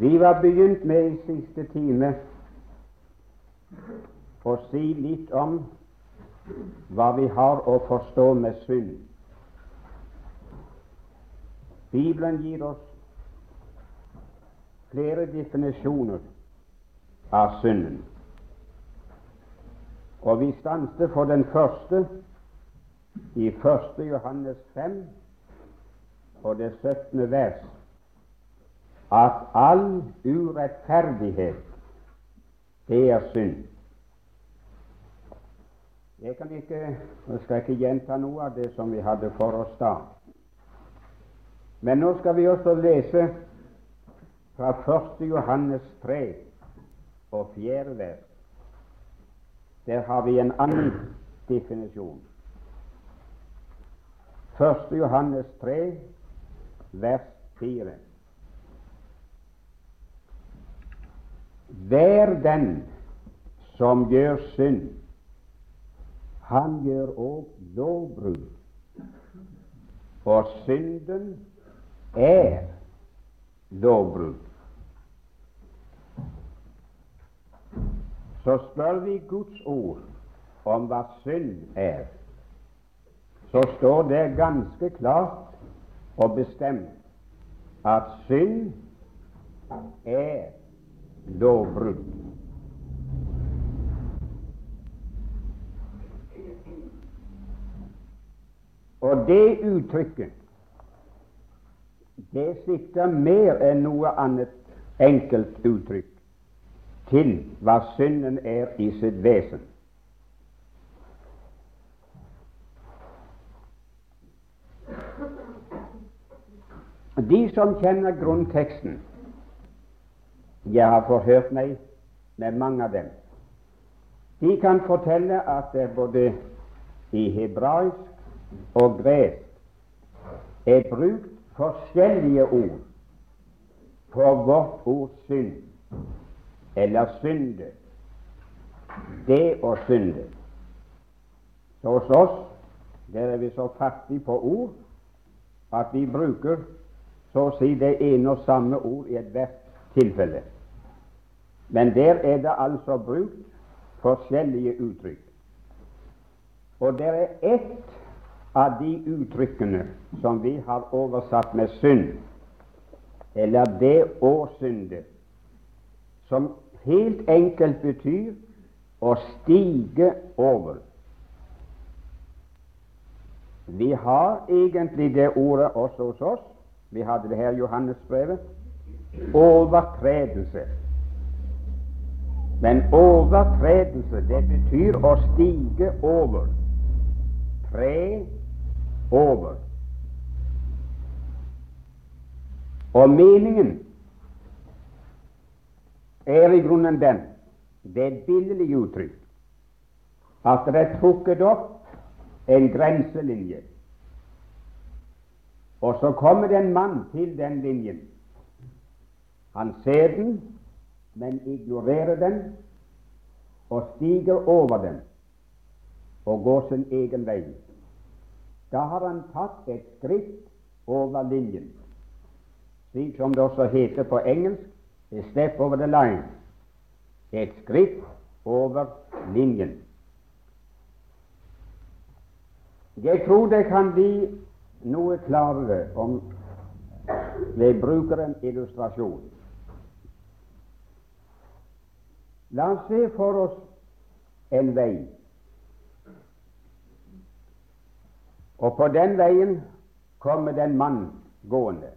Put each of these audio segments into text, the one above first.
Vi var begynt med i siste time å si litt om hva vi har å forstå med synd. Bibelen gir oss flere definisjoner av synden. Og vi stanset for den første i 1. Johannes 5 og det 17. vers at all urettferdighet, det er synd. Jeg kan ikke, jeg skal ikke gjenta noe av det som vi hadde for oss da. Men nå skal vi også lese fra 1. Johannes 3 og 4. vers. Der har vi en annen definisjon. 1. Johannes 3, vers 4. Hver den som gjør synd, han gjør òg lovbrudd. For synden er lovbrudd. Så spør vi Guds ord om hva synd er, så står det ganske klart og bestemt at synd er lovbrudd. Og det uttrykket det sikter mer enn noe annet enkelt uttrykk til hva synden er i sitt vesen. De som kjenner grunnteksten Jeg har forhørt meg med mange av dem. De kan fortelle at det både i hebraisk og gresk er brukt forskjellige ord for vårt ord synd eller synde. Det å synde. Så hos oss der er vi så fattige på ord at vi bruker så å si det ene og samme ord i ethvert tilfelle. Men der er det altså brukt forskjellige uttrykk. Og det er ett av de uttrykkene som vi har oversatt med synd, eller det å synde, som helt enkelt betyr å stige over. Vi har egentlig det ordet også hos oss, vi hadde det her i Johannesbrevet. Overtredelse. Men overtredelse, det betyr å stige over. Tre over. Og meningen er i grunnen den det er et billig uttrykk at det er trukket opp en grenselinje og så kommer det en mann til den linjen. Han ser den, men ignorerer den og stiger over den og går sin egen vei. Da har han tatt et skritt over linjen, slik som det også heter på engelsk a step over the line. Et skritt over linjen. Jeg tror det kan bli noe klarere om vi bruker en illustrasjon. La oss se for oss en vei. Og på den veien kommer det en mann gående.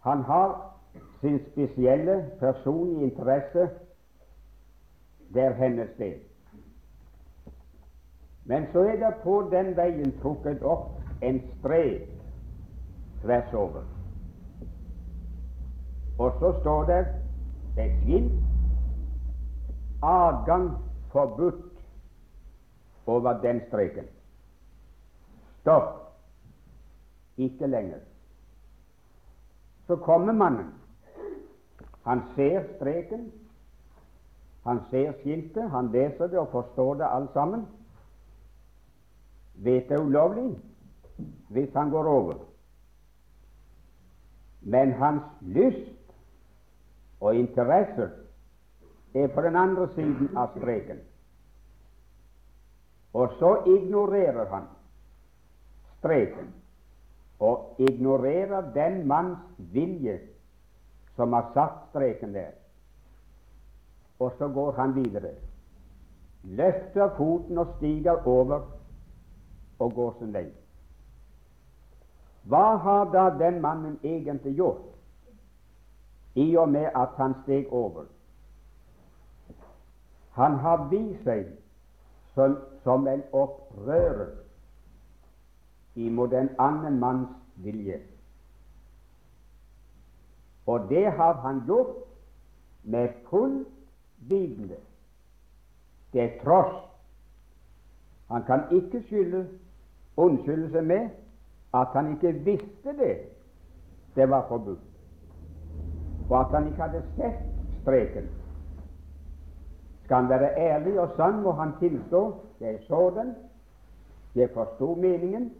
Han har sin spesielle personlige interesse der hennes sted. Men så er det på den veien trukket opp en strek tvers over. Og så står det et skilt adgang forbudt over den streken. Stopp. Ikke lenger. Så kommer mannen. Han ser streken, han ser skiltet, han leser det og forstår det alt sammen vet det er ulovlig hvis han går over. men hans lyst og interesse er på den andre siden av streken. Og så ignorerer han streken og ignorerer den manns vilje som har satt streken der. Og så går han videre. Løfter foten og stiger over og går sin vei. Hva har da den mannen egentlig gjort, i og med at han steg over? Han har vist seg som, som en opprører imot en annen manns vilje. Og det har han gjort med full vitende. Det tross Han kan ikke skylde unnskylde seg med at han ikke visste det det var forbudt, og at han ikke hadde sett streken. Skal han være ærlig og sann, må han tilstå jeg så den, jeg forsto meningen,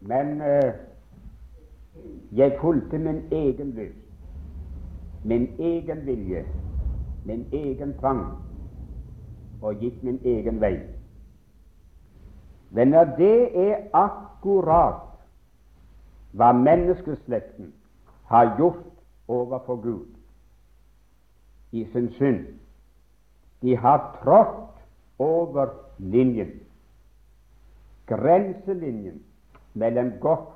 men uh, jeg fulgte min egen lyst, min egen vilje, min egen trang, og gikk min egen vei. Venner, det er akkurat hva menneskeslekten har gjort overfor Gud i sin synd. De har trådt over linjen, grenselinjen mellom godt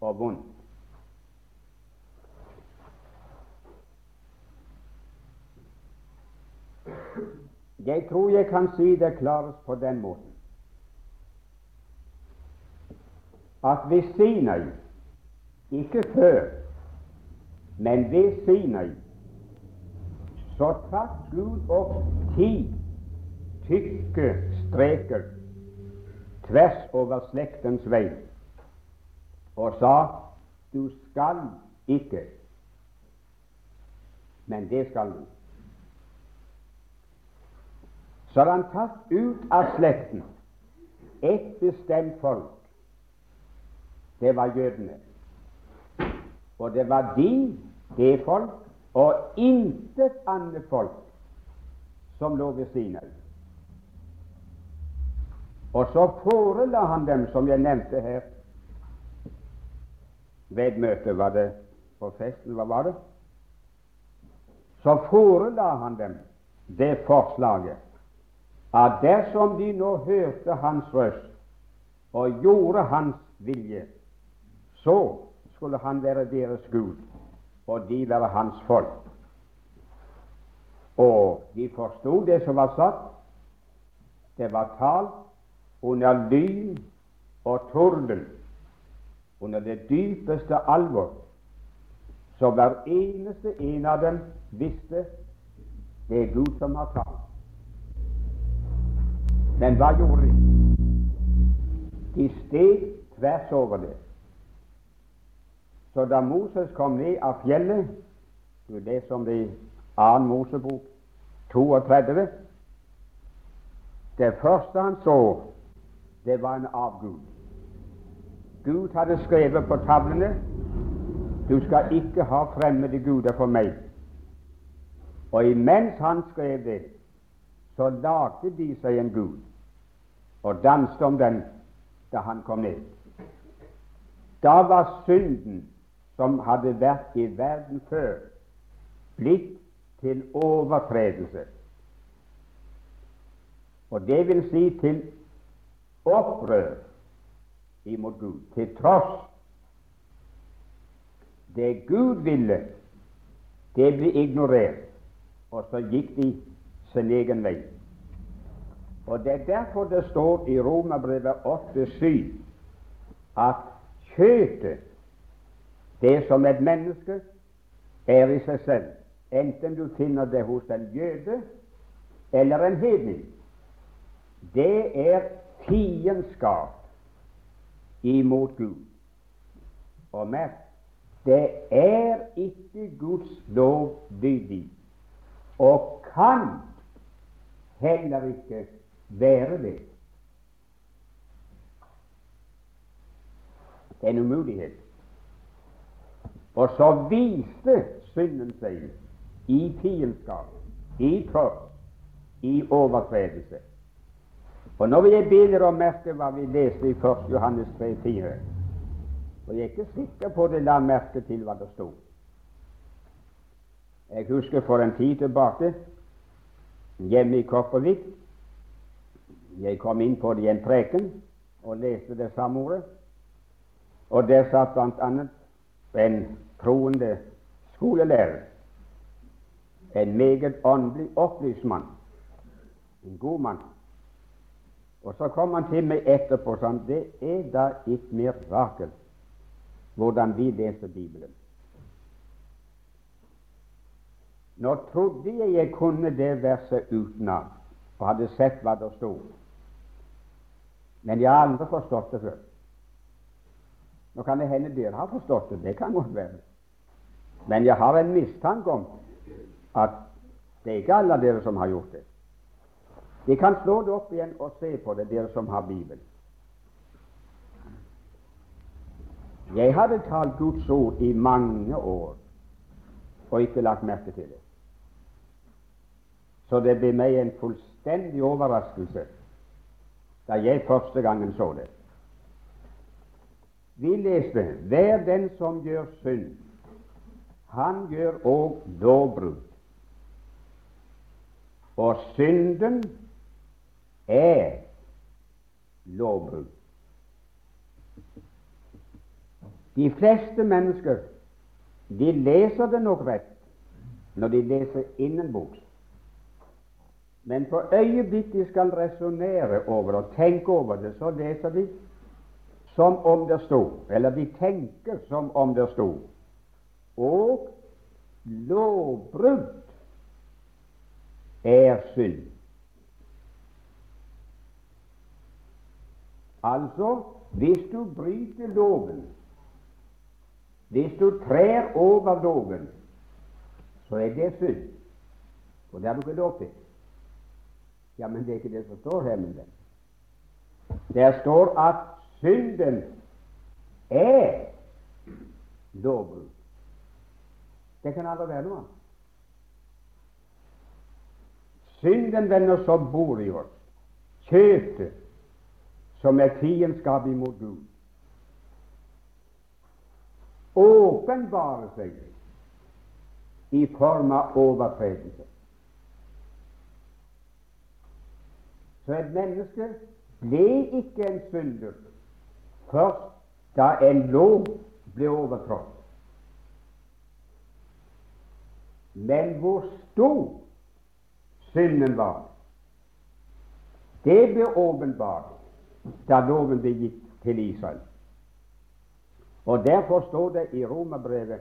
og vondt. Jeg tror jeg kan si det klarest på den måten at ved Sinai, ikke før, men ved Sinai, så trakk Gud opp ti tykke streker tvers over slektens vei og sa du skal ikke, men det skal du. Så hadde han tatt ut av slekten ett bestemt folk. Det var jødene. Og det var de, det folk, og intet annet folk som lå ved siden av. Og så forela han dem, som jeg nevnte her ved møtet. Var det på festen? Hva var det? Så forela han dem det forslaget at dersom de nå hørte hans røst og gjorde hans vilje, så skulle han være deres Gud, og de være hans folk. Og de forsto det som var sagt. Det var talt under lyn og torden, under det dypeste alvor. Så hver eneste en av dem visste det er Gud som har talt. Men hva gjorde de? De steg tvers over det. Så da Moses kom ned av fjellet Det er det som det i 2. Mosebok 32. Det første han så, det var en avgud. Gud hadde skrevet på tavlene du skal ikke ha fremmede guder for meg. Og imens han skrev det, så lagde de seg en gud og danset om den da han kom ned. Da var synden som hadde vært i verden før, blitt til overtredelse. Og det vil si til opprør imot Gud, til tross. Det Gud ville, det ble ignorert, og så gikk de sin egen vei. Og Det er derfor det står i Romerbrevet 8,7 at kjøtet, det som et menneske er i seg selv, enten du finner det hos en jøde eller en hedning, det er fiendskap imot Gud. Og merk, det er ikke Guds lov dydig, og kan heller ikke være det. En umulighet. Og så viste synden seg i fiendskap, i tross, i overtredelse. Og Nå vil jeg be dere om merke hva vi leste i 1. Johannes 3,4. Og jeg er ikke sikker på det la merke til hva det sto. Jeg husker for en tid tilbake, hjemme i Kopervik Jeg kom inn på det i en preken og leste det samme ordet. Og der satt bl.a. en troende skolelærer, en meget åndelig opplyst mann, en god mann. Og så kom han til meg etterpå og sa det er da et mirakel hvordan vi leser Bibelen. Nå trodde jeg jeg kunne det verset utenat og hadde sett hva det stod, men jeg har aldri forstått det før. Nå kan det hende dere har forstått det, det kan godt være. Men jeg har en mistanke om at det er ikke alle dere som har gjort det. De kan slå det opp igjen og se på det, dere som har Bibelen. Jeg hadde talt Guds ord i mange år og ikke lagt merke til det. Så det ble meg en fullstendig overraskelse da jeg første gangen så det. Vi leste hver den som gjør synd, han gjør òg lovbrudd. Og synden er lovbrudd. De fleste mennesker de leser det nok rett når de leser innenboks. Men på øyeblikket de skal resonnere over og tenke over det, så leser de som om det sto, eller de tenker som om det sto. Og lovbrudd er synd. Altså, hvis du bryter loven, hvis du trer over loven, så er det synd. Og det har du ikke lov til. Ja, men det er ikke det som står her, men det. Der står at synden er lovbrudd. Det kan aldri være noe annet. Synden, venner, som bor i oss, kjøtet, som er fiendskap imot Gud, åpenbarer seg i form av overtredelse. Så et menneske ble ikke en synder først da en lov ble overtrådt. Men hvor stor synden var, det ble åpenbart da loven ble gitt til Israel. Og Derfor står det i Romerbrevet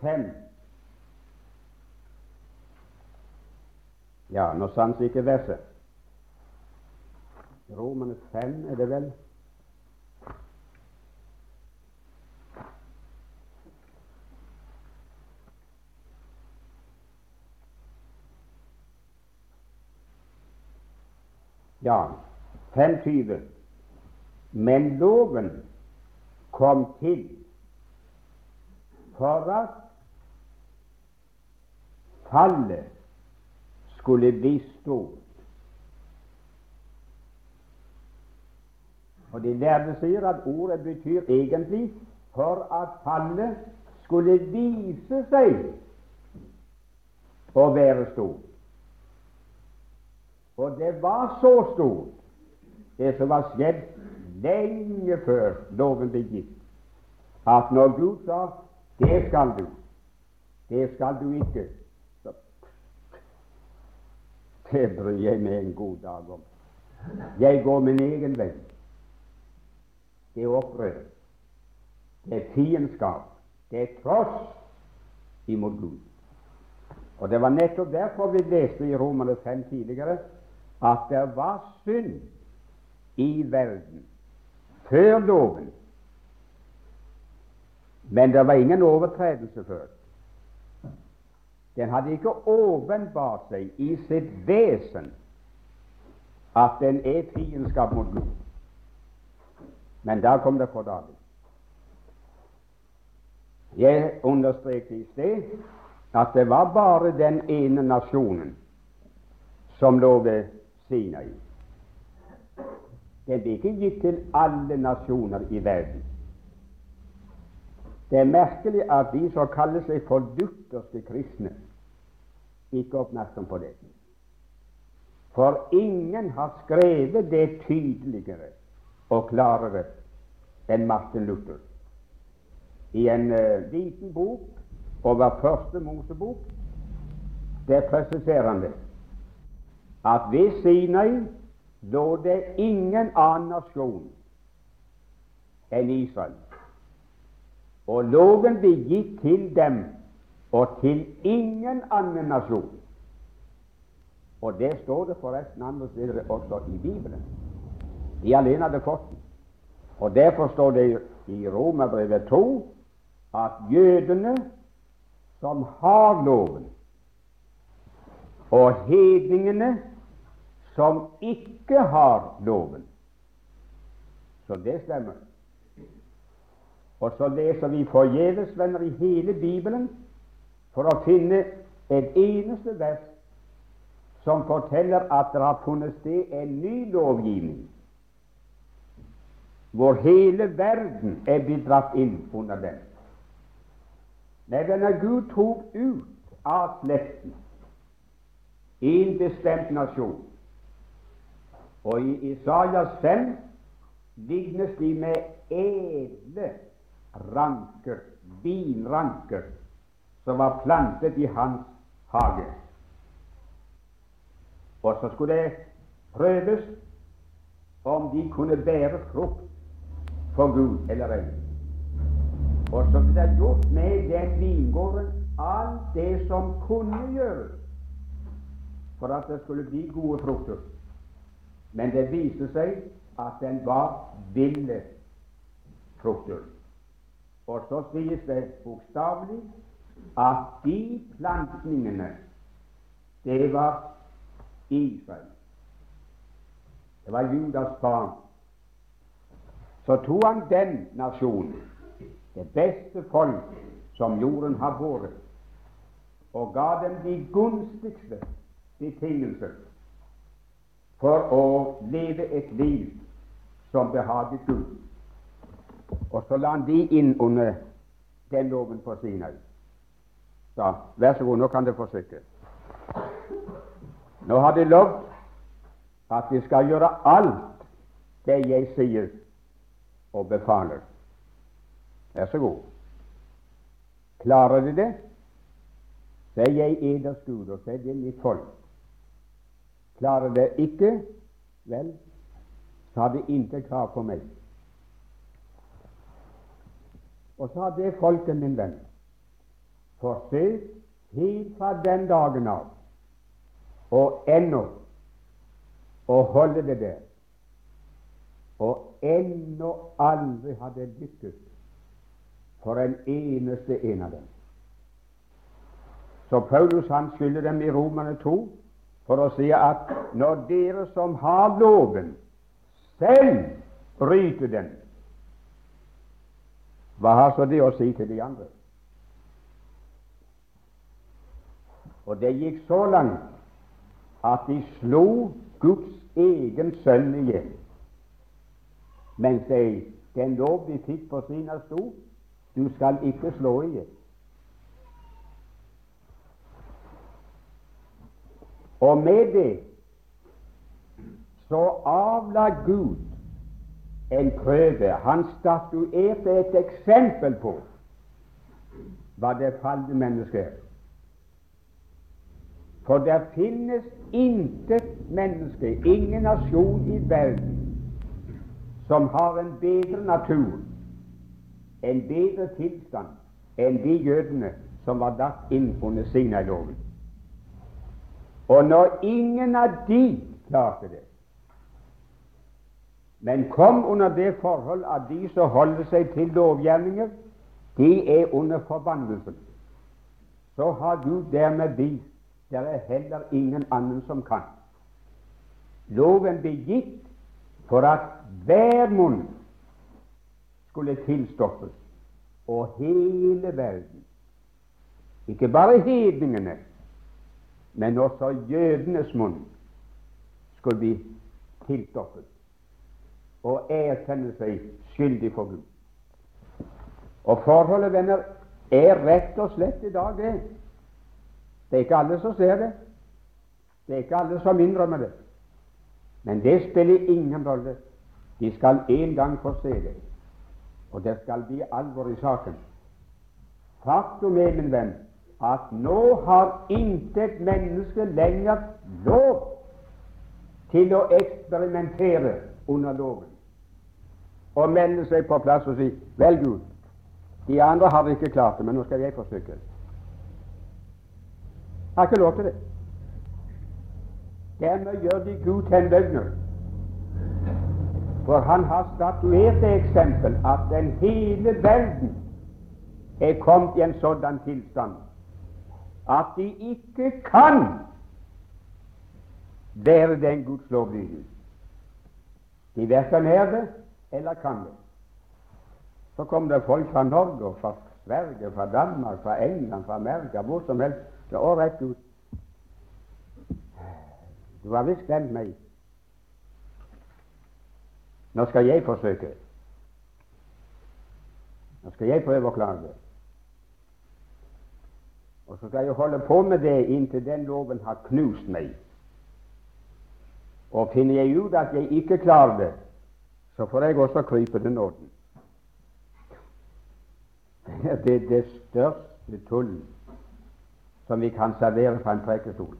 5 Ja, nå sanser ikke verset. Romerne 5 er det vel? Ja, 25. Men loven kom til for at fallet skulle bli stort. Og De lærde sier at ordet betyr egentlig for at fallet skulle vise seg å være stort. Og det var så stort det som var skjedd lenge før loven ble gitt, at når Gud sa 'det skal du', 'det skal du ikke', så Det bryr jeg meg en god dag om. Jeg går min egen vei. Det er opprør. Det er fiendskap. Det er tross imot Gud. Og Det var nettopp derfor vi leste i Romerne 5 tidligere at det var synd i verden før loven. Men det var ingen overtredelse før. Den hadde ikke åpenbart seg i sitt vesen at den er fiendskap mot Gud. Men da kom det for dagen. Jeg understreket i sted at det var bare den ene nasjonen som lå ved Sinai. Det ble ikke gitt til alle nasjoner i verden. Det er merkelig at de som kaller seg for lutherske kristne, ikke er oppmerksom på det. For ingen har skrevet det tydeligere og klarere enn Martin Luther. I en uh, liten bok over første Mosebok der presiserer han det at ved Sinai lå det ingen annen nasjon enn Israel. Og loven ble gitt til dem og til ingen annen nasjon. Og det står det forresten andre steder også i Bibelen. De alene hadde fått den. Og Derfor står det i Romerbrevet 2 at jødene som har loven, og hedningene som ikke har loven. Så det stemmer. Og så leser vi forgjeves, venner, i hele Bibelen for å finne et eneste vers som forteller at det har funnet sted en ny lovgivning, hvor hele verden er blitt dratt inn under den. Nei, denne Gud tok ut av slekten en bestemt nasjon. Og i Isaias 5 lignes de med edle ranker, vinranker, som var plantet i hans hage. Og så skulle det prøves om de kunne bære frukt for Gud eller ei. Og så ble det gjort med den vingården alt det som kunne gjøres for at det skulle bli gode frukter. Men det viste seg at den var ville frukter. Og så sies det bokstavelig at de plantningene, det var Israel. Det var Judas barn. Så tok han den nasjonen, det beste folk som jorden har vært, og ga dem de gunstigste betingelser for å leve et liv som behaget Gud. Og så la han de inn under den loven på Sinai. Så vær så god, nå kan dere forsøke. Nå har de lovt at de skal gjøre alt det jeg sier og befaler. Vær så god. Klarer de det, så jeg eders Gud, og så det mitt folk. Klarer det ikke, vel, så har det intet krav på meg. Og så har det folket, min venn, forsøkt helt fra den dagen av og ennå å holde det der. Og ennå aldri har det lykkes for en eneste en av dem. Så Paulus han skylder dem i Romerne 2 for å si at når dere som har loven, selv bryter den, hva har så det å si til de andre? Og det gikk så langt at de slo Guds egen sønn i hjel. Mens de, den lov de fikk på sin av sto du skal ikke slå i hjel. Og med det så avla Gud en prøve. Han statuerte et eksempel på hva det falne mennesket er. For det finnes intet menneske, ingen nasjon i verden, som har en bedre natur, en bedre tilstand, enn de jødene som var lagt inn under Sinai-loven. Og når ingen av de klarte det, men kom under det forhold at de som holder seg til lovgjerninger, de er under forbannelsen, så har Gud dermed vist det er heller ingen annen som kan. Loven ble gitt for at hver munn skulle tilstoppes, og hele verden, ikke bare hedningene, men også jødenes munn, skulle bli tilstoppet og erkjenne seg skyldig for Gud. Og forholdet, venner, er rett og slett i dag det. Det er ikke alle som ser det. Det er ikke alle som innrømmer det. Men det spiller ingen rolle. De skal en gang få se det, og det skal bli alvor i saken. Faktum er, min venn, at nå har intet menneske lenger lov til å eksperimentere under loven og melde seg på plass og si 'Vel, Gud, de andre har ikke klart det, men nå skal jeg forsøke'. Har ikke lov til det. Dermed gjør de Gud til en løgner. For han har statuert det eksempel at den hele verden er kommet i en sådan tilstand at de ikke kan være den Guds lovlydige. De verken er det eller kan det. Så kom det folk fra Norge, og fra Sverige, fra Danmark, fra England, fra Amerika, hvor som helst. Det var rett ut. Du har visst glemt meg. Nå skal jeg forsøke. Nå skal jeg prøve å klare det. Og så skal jeg holde på med det inntil den loven har knust meg. Og finner jeg ut at jeg ikke klarer det, så får jeg også krype til nåden. Det er det største tull som vi kan servere fra en prekestol.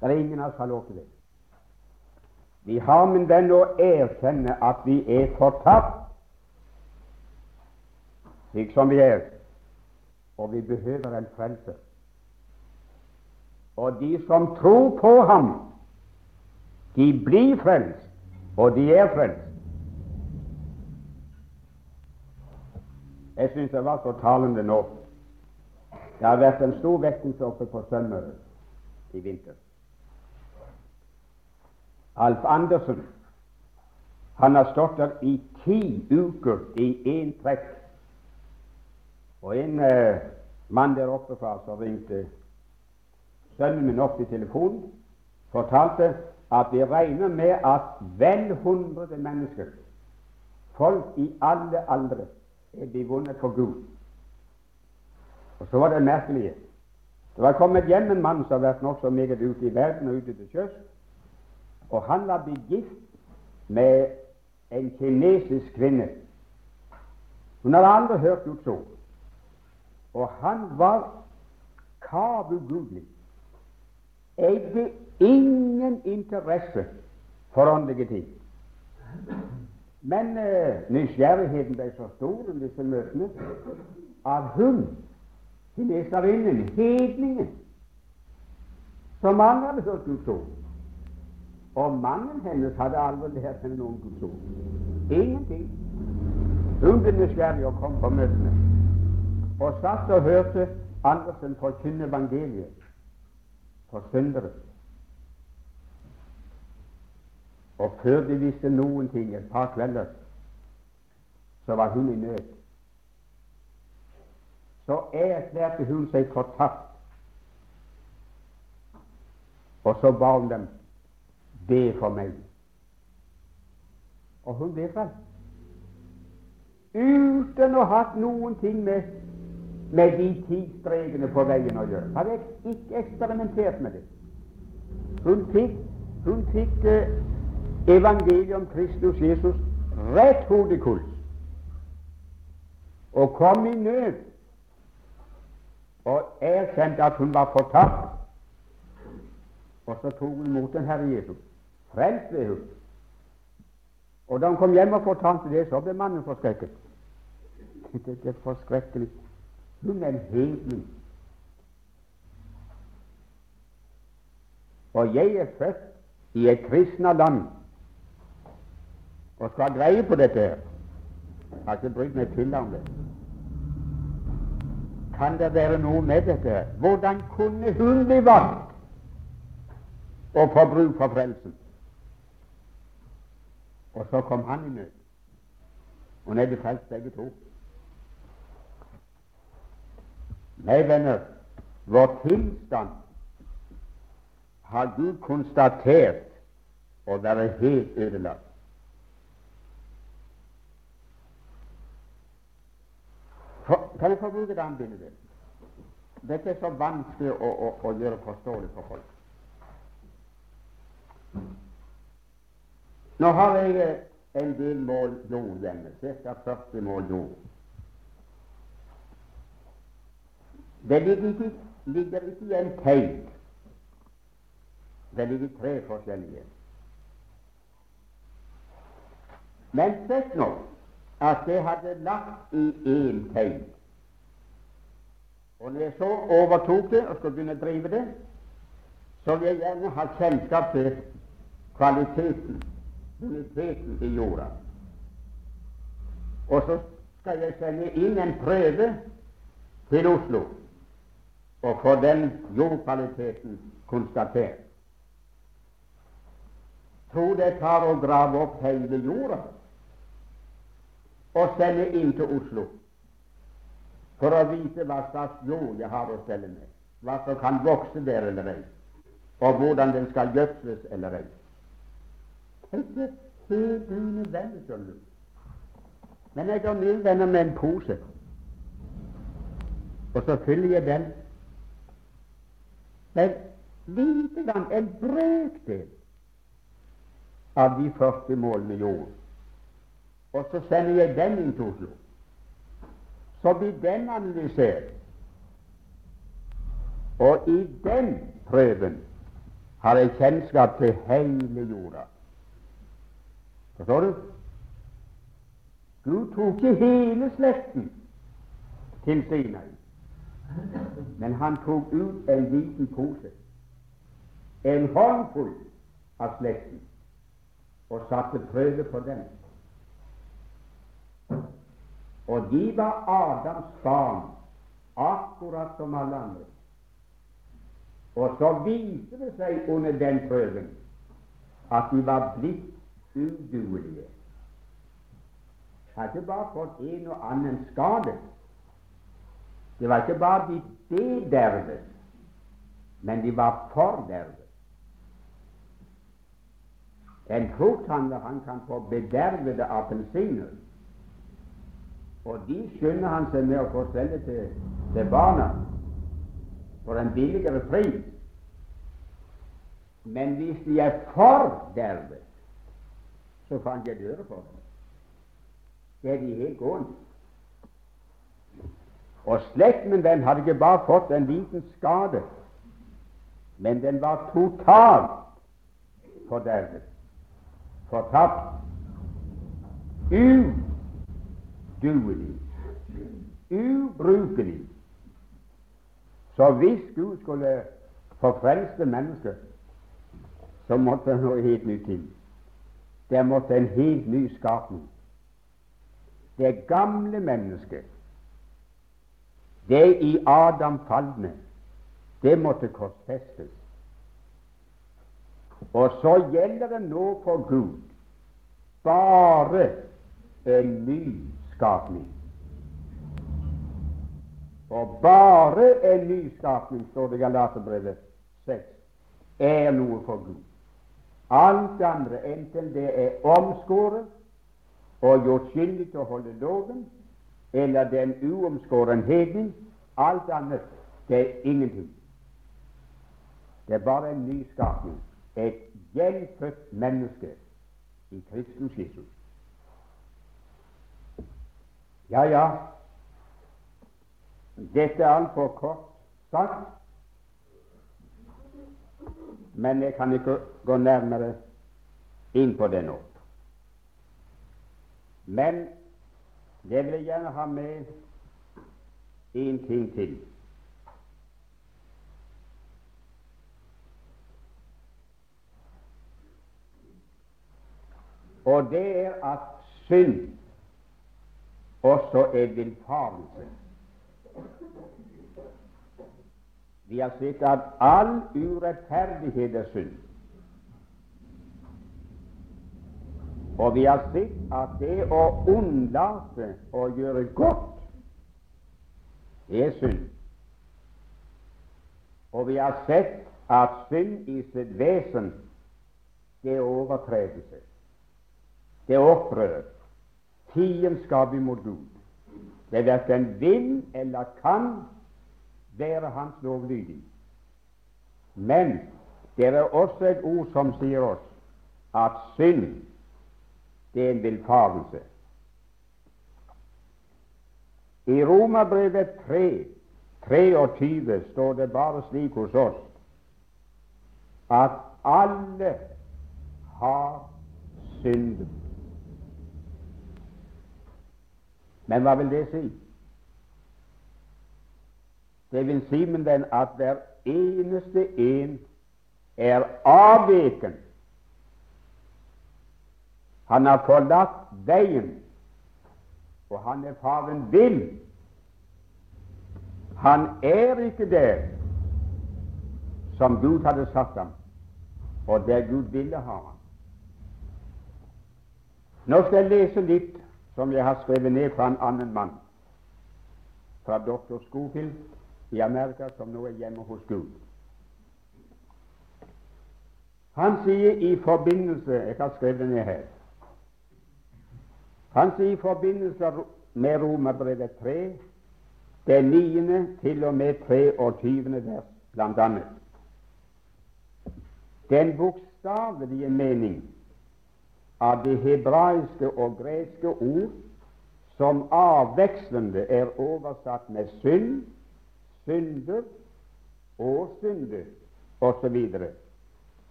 Det er ingen av oss har lov til det. Vi har, min venn, å erkjenne at vi er fortapt, slik som vi er, og vi behøver en frelser. Og de som tror på ham, de blir frelst, og de er frelst. Jeg syns det var så talende nå. Det har vært en stor vekkelse oppe på Sunnmøre i vinter. Alf Andersen han har stått der i ti uker i én trekk. Og en eh, mann der oppe fra som ringte sønnen min opp i telefonen, fortalte at vi regner med at vel hundre mennesker, folk i alle aldre, er blitt vunnet for Gud. Og så var det merkelige. Det var kommet hjem en mann som har vært nokså meget ute i verden og ute til sjøs. Og han var blitt gift med en kinesisk kvinne. Hun hadde aldri hørt Guds ord. Og han var kavugudelig. Eide ingen interesse for åndelige ting. Men uh, nysgjerrigheten ble så stor om disse møtene av hun, kineserinnen, hedningen, som mange hadde hørt Guds ord, og mannen hennes hadde aldri lært henne noen Guds ord. Ingenting. Hun ble nysgjerrig og kom på møtene og satt og hørte Andersen forkynne evangeliet for syndere. Og før de visste noen ting, et par kvelder, så var hun i nød. Så erklærte hun seg fortapt, og så ba hun dem Be for meg. Og hun ble frelst. Uten å ha hatt noen ting med, med de ti strekene på veien å gjøre. Hadde jeg ikke eksperimentert med det. Hun fikk, hun fikk eh, evangeliet om Kristus Jesus rett hodekuls og kom i nød og erkjente at hun var fortapt. Og så tok hun imot den Herre Jesus. Frelst ble hun. Og da hun kom hjem og fortalte det, så ble mannen forskrekket. Det, er forskrekkelig. Hun er hedning. Og jeg er født i et kristna land og skal greie på dette her. Jeg har ikke brydd meg til om det. Kan det være noe med dette? her? Hvordan kunne hun bli valgt og få bruk for frelsen? Og så kom han i nød. Og nå er de frelst begge to. Nei, venner, vår tilstand har Gud konstatert å være helt ødelagt. Kan jeg få bruke et annet bilde? Dette er så vanskelig å, å, å gjøre forståelig for folk. Nå har jeg en del mål jord hjemme, ca. 40 mål jord. Det ligger ikke, ligger ikke i en teig. Det ligger tre forskjellige. Men sett nå at det hadde lagt i én teig. Og når jeg så overtok det og skulle begynne å drive det, så vil jeg gjerne ha kjennskap til kvaliteten, boniteten i jorda. Og så skal jeg sende inn en prøve til Oslo og få den jordkvaliteten konstatert. Tror det tar å grave opp hele jorda og sende inn til Oslo for å vite hva slags jord jeg har å stelle med, hva som kan vokse der eller ei, og hvordan den skal gjødsles eller ei. Dette er unødvendig, skjønner. Men jeg går ned venner med en pose, og så fyller jeg den med lite grann, en brøkdel av de 40 målene jord. Og så sender jeg den inn til Oslo. Så blir den analysert. Og i den prøven har jeg kjennskap til hele jorda. Forstår du? Gud tok ikke hele slekten til Sinai, men han tok ut en liten pose, en håndfull av slekten, og satte prøve på den. Og de var Adams barn, akkurat som alle andre. Og så viste det seg under den prøven at de var blitt uduelige. Hadde bare fått en og annen skade. Det var ikke bare de bedervet, men de var fordervet. En frukthandler han kan få bedervede appelsiner og de skynder han seg med å få selge til, til barna for en billigere pris. Men hvis de er fordervet, så kan jeg døre for dem. Det er de helt gående. Og slekten den hadde ikke bare fått en liten skade, men den var totalt fordervet, fortapt, uduelig, ubrukelig. Så hvis Gud skulle forfrelse mennesket, så måtte det noe helt nytt til. Det måtte en helt ny skapning. Det gamle mennesket, det i Adam falne, det måtte korsfestes. Og så gjelder det nå for Gud bare en ny skapning. Og bare en ny skapning, står det i Galaterbrevet 6, er noe for Gud. Alt andre, enten det er omskåret og gjort skyldig til å holde loven, eller det er alt annet, det er ingenting. Det er bare en ny skapning, et gjenfødt menneske i Kristens Jesus. Ja, ja, dette er altfor kort sagt, men jeg kan ikke gå nærmere inn på det nå. Men jeg vil gjerne ha med én ting til. Og det er at synd også er villfarelse. Vi har sett at all urettferdighet er synd. Og vi har sett at det å unnlate å gjøre godt er synd. Og vi har sett at synd i sitt vesen det er overtredelse. Det er opprør. Fiendskap imot Gud. Det er verken vil eller kan være Hans lovlydig. Men det er også et ord som sier oss at synd det er en villfarelse. I Romerbrevet 3, 23 står det bare slik hos oss at alle har synden. Men hva vil det si? Det vil si med den at hver eneste en er avveken. Han har forlatt veien, og han er faren vill. Han er ikke der som Gud hadde satt ham, og der Gud ville ha ham. Nå skal jeg lese litt som jeg har skrevet ned fra en annen mann, fra doktor Skofield i Amerika, som nå er hjemme hos Gud. Han sier i forbindelse Jeg har skrevet det ned her. Han sier i forbindelse med Romerbrevet 3, det niende til og med 23. vers, annet. Den bokstavelige mening av det hebraiske og greske ord som avvekslende er oversatt med synd, synder og synde osv.,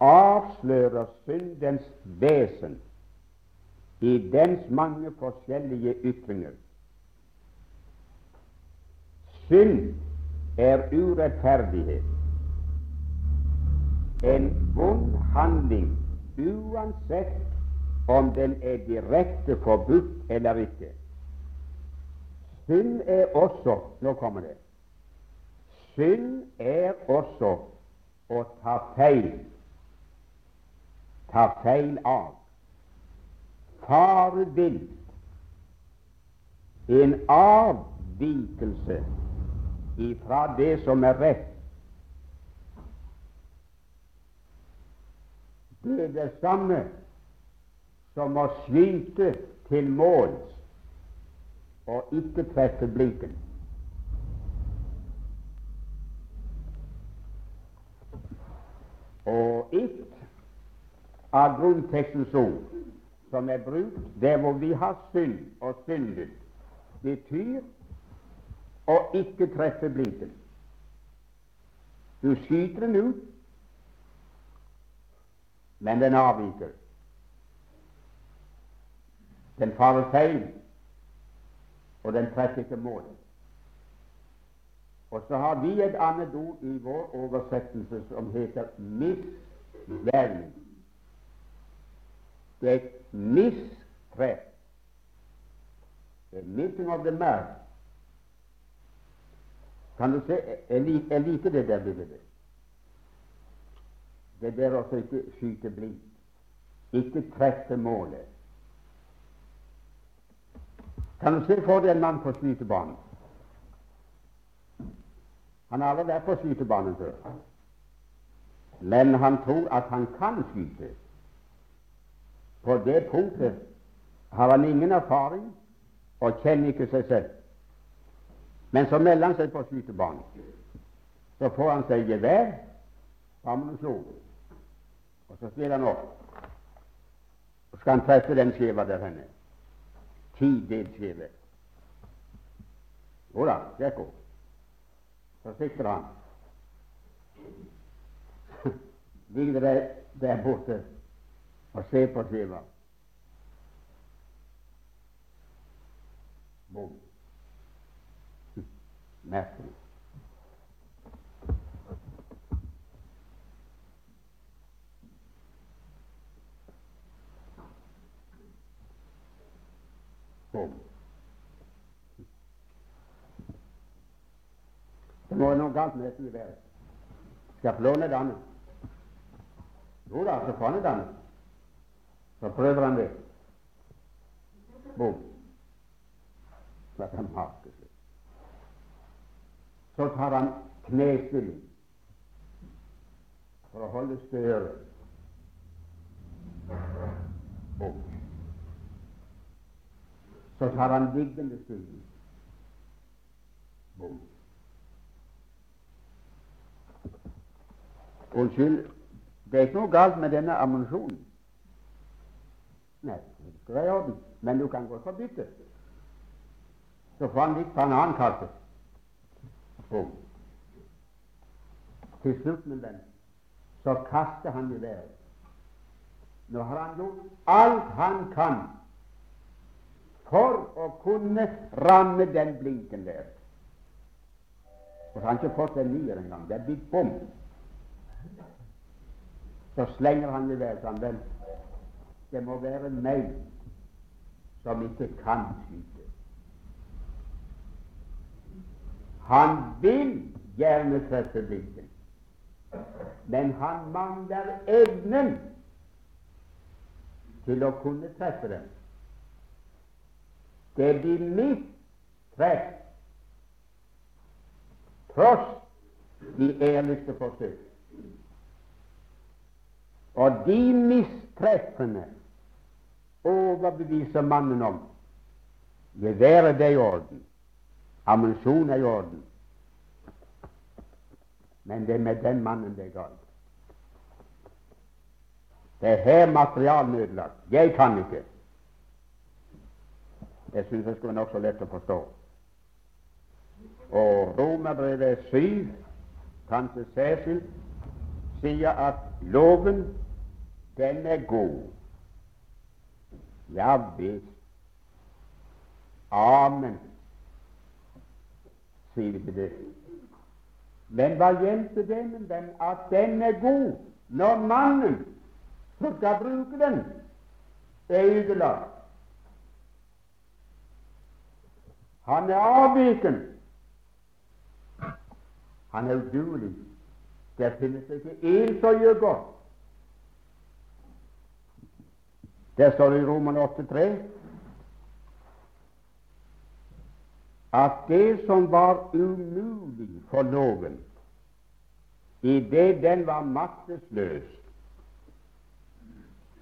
avslører syndens vesen i dens mange forskjellige ytringer. Synd er urettferdighet, en vond handling uansett om den er direkte forbudt eller ikke. Synd er også Nå kommer det. Synd er også å ta feil, ta feil av, fare vill, en avvikelse ifra det som er rett. Det er det samme som å skyte til måls og ikke treffe blinken. Og ett av grunntekstens ord som er brukt der hvor vi har synd og syndet, betyr å ikke treffe blinken. Du skyter den ut, men den avviker. Den farer feil, og den treffer ikke målet. Og så har vi et annet ord i vår oversettelse som heter misvelg. Det er mistreff. the meeting of the mark. Kan du se, jeg, jeg liker det der bildet. Det der å ikke skyte blindt. Ikke treffe målet. Kan du se for deg en mann på skytebanen? Han har aldri vært på skytebanen før, men han tror at han kan skyte. På det punktet har han ingen erfaring og kjenner ikke seg selv. Men så melder han seg på skytebanen. Så får han seg gevær, og slå, og så stiller han opp. Så skal han treffe den skiva der henne tidelskjeve. Jo da, det. Så sikter han. Ligger det der borte og se på skiva. Bom. Merkelig. Bom. Det må noe galt med dette geværet. Skal jeg få låne denne? Jo da, så får jeg et Så han det. Bom. Så kan make seg. Så tar han knestilling for å holde støret Boom. Så tar han liggende stilling. Bom. Unnskyld, det er ikke noe galt med denne ammunisjonen. Nei, det skal i orden. Men du kan godt få bytte. Så han litt på en annen kasse. Bom. Til slutt, min venn, så kaster han geværet. Nå har han gjort alt han kan for å kunne ramme den blinken der. Og så har han ikke fått en nier engang. Det er blitt bom. Så slenger han geværet fram. Vel, det må være meg som ikke kan skyte. Han vil gjerne treffe blinken, men han mangler evnen til å kunne treffe den. Det blir mitt treff tross de ærligste forsøk. Og de mistreffene overbeviser mannen om geværet er i orden, ammunisjonen er i orden, men det er med den mannen det er galt. Det er her materialet er ødelagt. Jeg kan ikke. Det syns jeg skulle være nokså lett å forstå. Og Romerbrevet 7, kanskje særskilt, sier at loven, den er god. Visst. Amen, sier vi det. Men hva hjelper det med den at den er god, når mannen som skal bruke den, er ødelagt? Han er avviken. Han er uduelig. Det finnes ikke én som gjør godt. Der står det i Roman 8,3 at det som var umulig for loven, idet den var maktesløs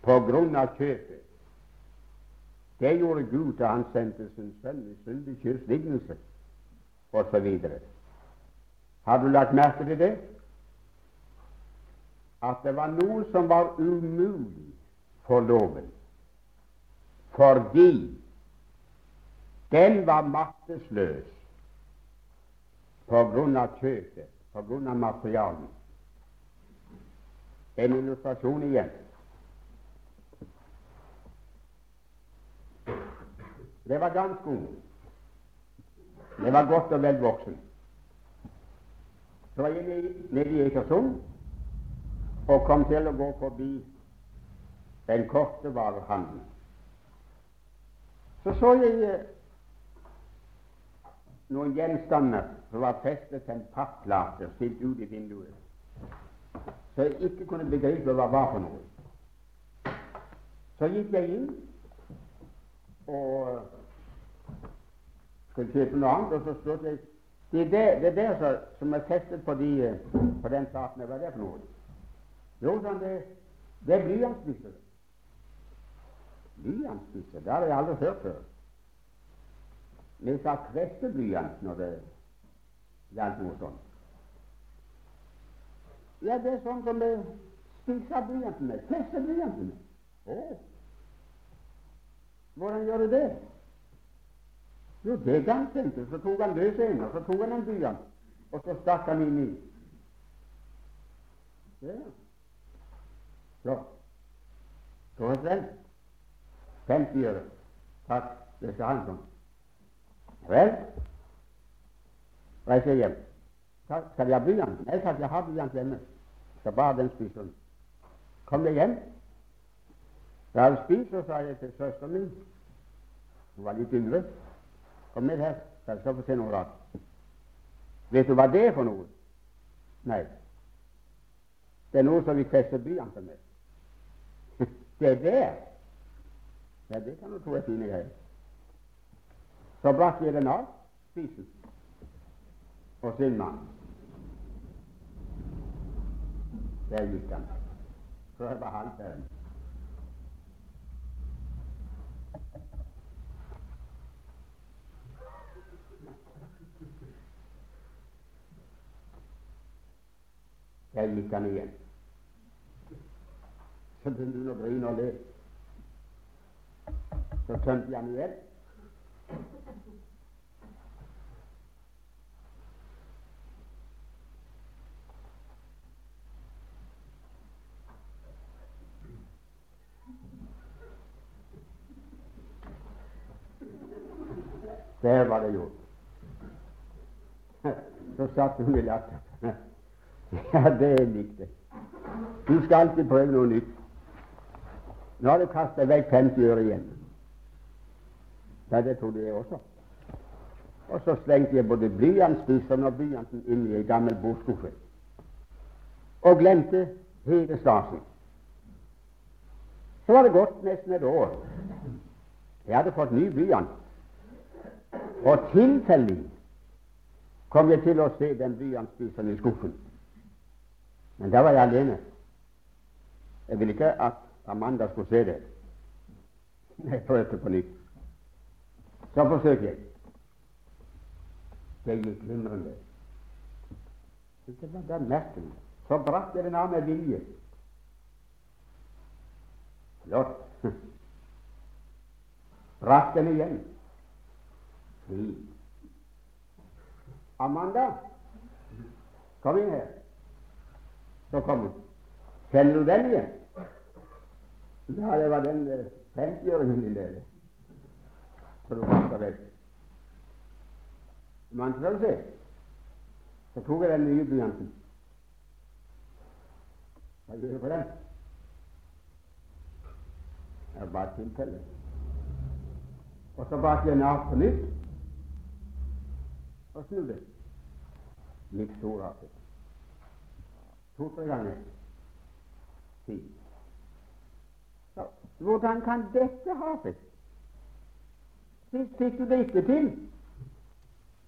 på grunn av kjøpet, det gjorde Gud da han sendte sin sønn i syndig kjøps lignelse, osv. Har du lagt merke til det? At det var noe som var umulig for loven, fordi den var maktesløs på grunn av kjøpet, på grunn av materialet. En illustrasjon igjen. Det var ganske ung. Det var godt og vel. Så var jeg nede i Ekersund og kom til å gå forbi den korte varehandelen. Så så jeg eh, noen gjenstander som var festet til en papplate stilt ut i vinduet, så jeg ikke kunne begripe hva det var for noe. Så gikk jeg inn og skulle kjøpe noe annet, og så spurte jeg det er det, det der så, som er festet på, de, på den platen. Hva er det for noe? Jo, sånn, det, det er blyantspisser. Blyantspisser? Det har jeg aldri hørt før. Vi sa kvesteblyant når det gjaldt noe sånt. Ja, det er sånn som vi spiser blyanten med. Kvester blyanten med. Å. Hvordan gjør du det? Jo, det ganske enkelt. Så tok han løs en, og så tok han en blyant, og så stakk han inn i. Ja. Så. Så er det 50 øre. Takk, det skal han sånn. Vel, reiser jeg hjem. Skal jeg ha blyant? Nei takk, jeg har blyant hjemme. Skal bare den spise. Kom jeg hjem. Da hadde spist, så sa jeg til søsteren min Hun var litt yngre. Kom med her, så jeg skal få se noe rart. Vet du hva det er for noe? Nei. Det er noe som vi fester blyanter med. det er det. Ja, det kan du tro er fine greier. Så brakk jeg den av spisen og sin mann. Der gikk han. Så var hans ærend. Der gikk han igjen. Så begynte hun å grine og le. Så tømte jeg den Der var det gjort. Så satt hun i latter. Ja, det likte jeg. Du skal alltid prøve noe nytt. Nå har du kastet vekk 50 øre igjen. Ja, det trodde jeg også. Og så slengte jeg både blyantspisseren og blyanten inn i ei gammel bordskuffe. Og glemte hele stasen. Så var det gått nesten et år. Jeg hadde fått ny blyant. Og tilfeldig kom jeg til å se den blyantspiseren i skuffen. Men da var jeg alene. Jeg ville ikke at Amanda skulle se det. Jeg prøvde på nytt. Så forsøk jeg. Det gikk glimrende. Det var da merkelig. Så brakk jeg den av med vilje. Flott. Brakk den igjen. Fint. Amanda, kom inn her. Så kom hun. Kjenner du den igjen? Ja, det var den eh, 50-åringen din, det. Du kasta vekk. Man skal se. Så tok jeg den nye blyanten. Hva gjør du på den? Det var bare et tilfelle. Og så bak jeg den av på Sist fikk du det ikke til.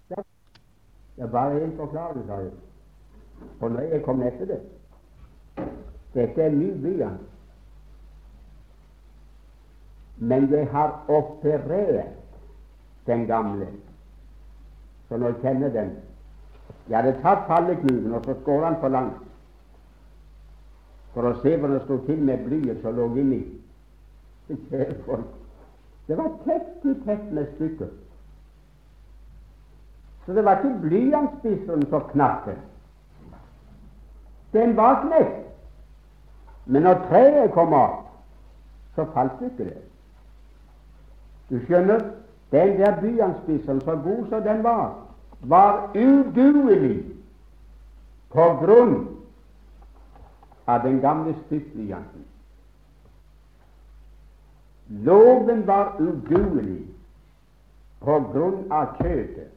Det er bare én forklaring, sa jeg. For når jeg kom etter det Dette er min blyant. Men jeg har operert den gamle, så jeg kjenner den Jeg hadde tatt fallekniven og så skåret han for langt for å se hvordan det sto til med blyet som lå inni. Kjære folk, det var tett i tett med stykker. Så det var ikke blyantspisseren som knakk den. Var knekt. Men når treet kom av, så falt ikke det. Du skjønner, den der blyantspisseren, så god som den var, var uduelig på grunn av den gamle spyttblyanten. Loven var uduelig på grunn av kjøtet.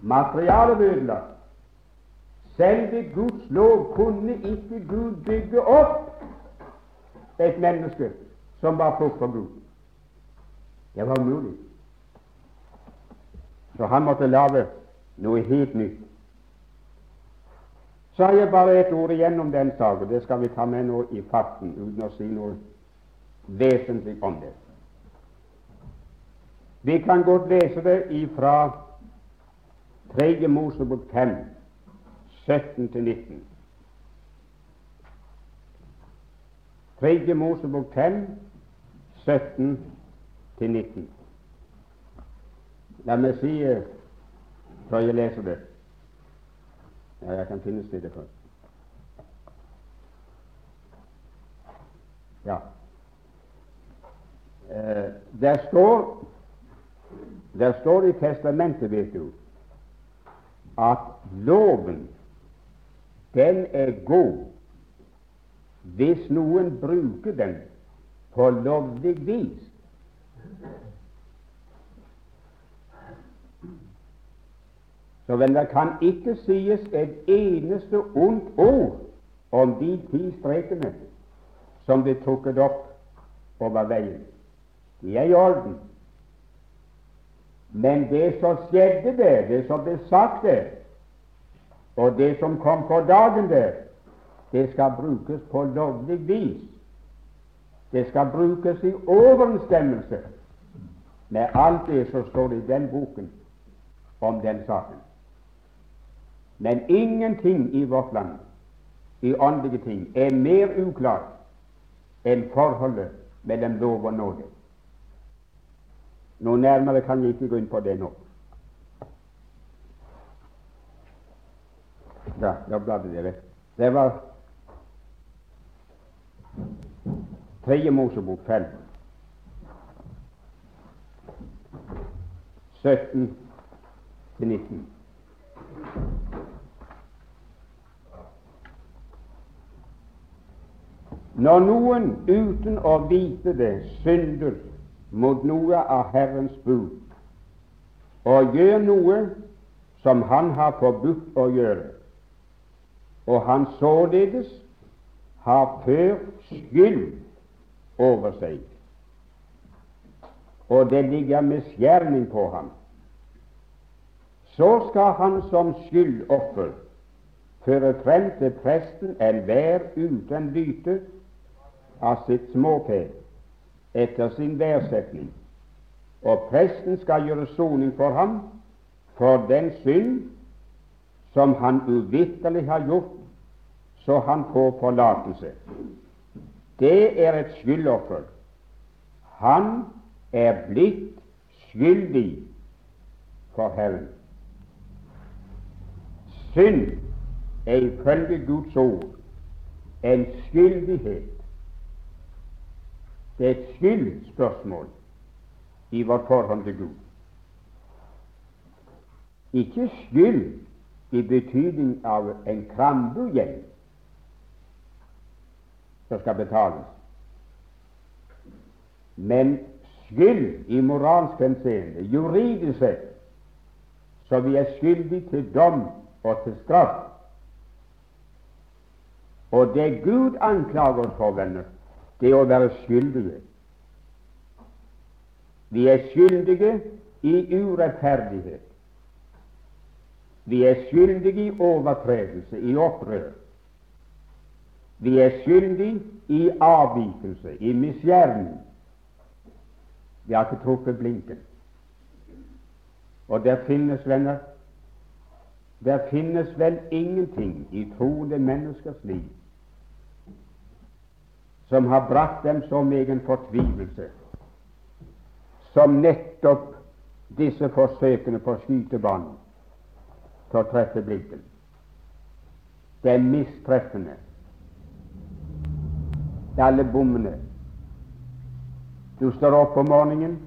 Materialet var ødelagt. Selv ved Guds lov kunne ikke Gud bygge opp et menneske som var frukt for Gud. Det var umulig. Så han måtte lage noe helt nytt. Så har jeg bare et ord igjen om den saken. Det skal vi ta med nå i farten, uten å si noe vesentlig om det. Vi kan godt lese det ifra 3. Mosebok 5, 17-19. 3. Mosebok 5, 17-19. La meg si eh, før jeg leser det ja, jeg kan finne stedet først. Ja. Eh, der står der står i testamentet, vet du, at loven, den er god hvis noen bruker den på lovlig vis. Så vel, det kan ikke sies et eneste ondt ord om de ti strekene som ble trukket opp over veien. De er i orden. Men det som skjedde der, det som ble sagt der, og det som kom for dagen der, Det skal brukes på lovlig vis. Det skal brukes i overensstemmelse med alt det som står i den boken om den saken. Men ingenting i vårt land, i åndelige ting, er mer uklart enn forholdet mellom lov og nåde. Noe nærmere kan vi ikke gå inn på det nå. Ja, da bladde dere. Det var Tredje Mosebok 5. 17 til 19. Når noen uten å vite det synder mot noe av Herrens bud. Og gjør noe som Han har forbudt å gjøre, og han således har ført skyld over seg, og det ligger misgjerning på ham, så skal han som skyldoffer føre frem til presten enhver uten lyte av sitt småfe etter sin værsetning, og presten skal gjøre soning for ham for den synd som han uvitterlig har gjort, så han får forlatelse. Det er et skyldoffer. Han er blitt skyldig for Herren. Synd er ifølge Guds ord en skyldighet. Det er et skyldspørsmål i vårt forhold til Gud. Ikke skyld i betydning av en krambugjeld som skal betales. Men skyld i moralsk henseende, juridisk sett, så vi er skyldige til dom og til straff. Og det Gud anklager oss for, venner, det å være skyldige. Vi er skyldige i urettferdighet. Vi er skyldige i overtredelse, i opprør. Vi er skyldige i avvikelse, i misgjerning. Vi har ikke truffet blinken. Og der finnes, venner, der finnes vel ingenting i troende menneskers liv som har brakt dem så megen fortvilelse som nettopp disse forsøkene på skytebanen til å treffe blinken. Det er mistreffende alle bommene. Du står opp om morgenen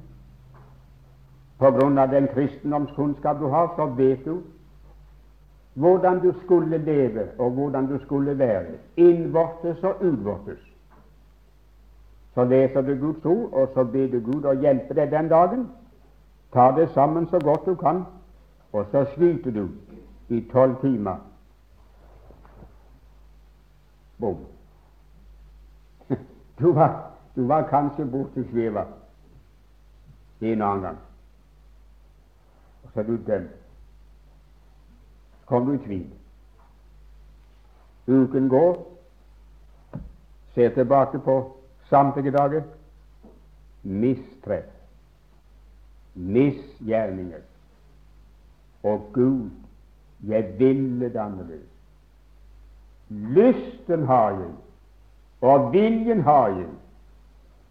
på grunn av den kristendomskunnskap du har, så vet du hvordan du skulle leve, og hvordan du skulle være, innvortes og utvortes. Så leser du Guds ord, og så ber du Gud å hjelpe deg den dagen. Ta det sammen så godt du kan, og så sliter du i tolv timer. Bom. Du var, du var kanskje borte sveva en annen gang, og så er du dømt. Så kom du i tvil. Uken går, ser tilbake på samtlige dager mistreff, misgjerninger. Og Gud, jeg ville det annerledes. Lysten har jeg og viljen har jeg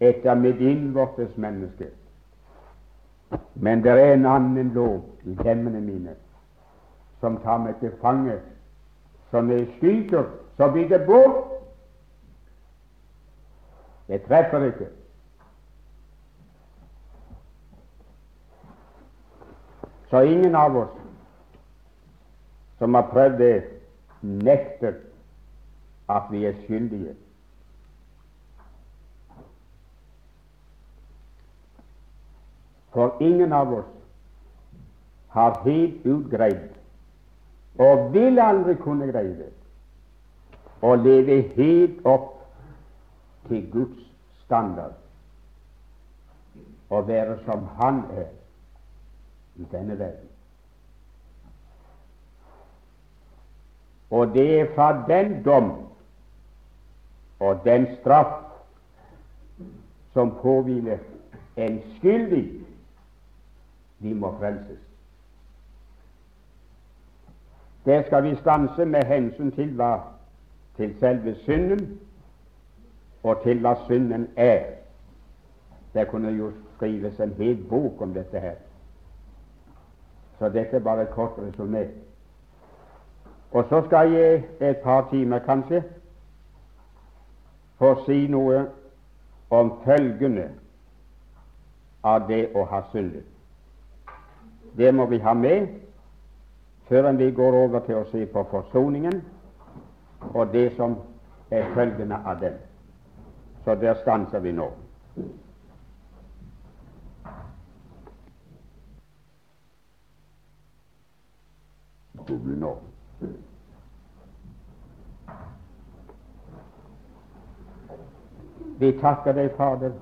etter mitt innvortes menneske. Men det er en annen lov i lemmene mine som tar meg til fange. Så når jeg skyter, så blir det bort. Jeg treffer ikke. Så ingen av oss som har prøvd det, nekter at vi er skyldige. For ingen av oss har helt ut greid, og vil aldri kunne greie det, å leve helt opp til Guds standard å være som Han er i denne verden. Og det er fra den dom og den straff som påhviler en skyldig, vi må frelses. Der skal vi stanse med hensyn til hva til selve synden og til hva synden er. Det kunne jo skrives en hel bok om dette her. Så dette er bare et kort resumé. Og så skal jeg et par timer, kanskje, få si noe om følgende av det å ha syndet. Det må vi ha med før vi går over til å se på forsoningen og det som er følgende av den. Så der stanser vi nå. Vi nå. Vi takker deg, Fader,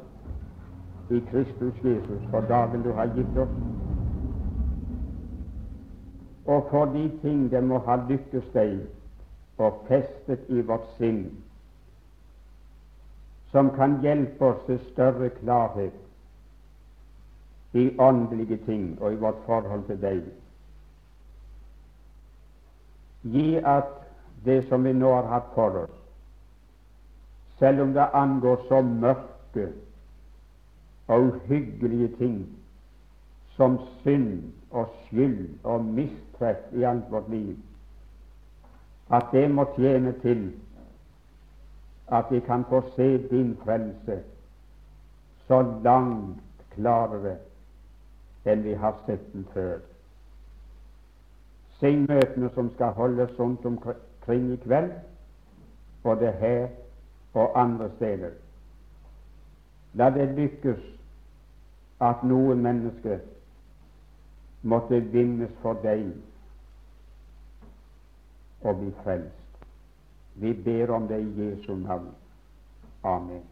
i Kristus Jesus for dagen du har gitt oss, og for de ting det må ha lyktes deg og festet i vårt sinn, som kan hjelpe oss til større klarhet i åndelige ting og i vårt forhold til deg. Gi at det som vi nå har hatt for oss, selv om det angår så mørke og uhyggelige ting som synd og skyld og mistreff i alt vårt liv, at det må tjene til at vi kan få se din frelse så langt klarere enn vi har sett den før. Sign møtene som skal holdes rundt omkring i kveld, både her og andre steder. La det lykkes at noen mennesker måtte vinnes for deg og bli frelst. Vi ber om det i Jesu navn. Amen.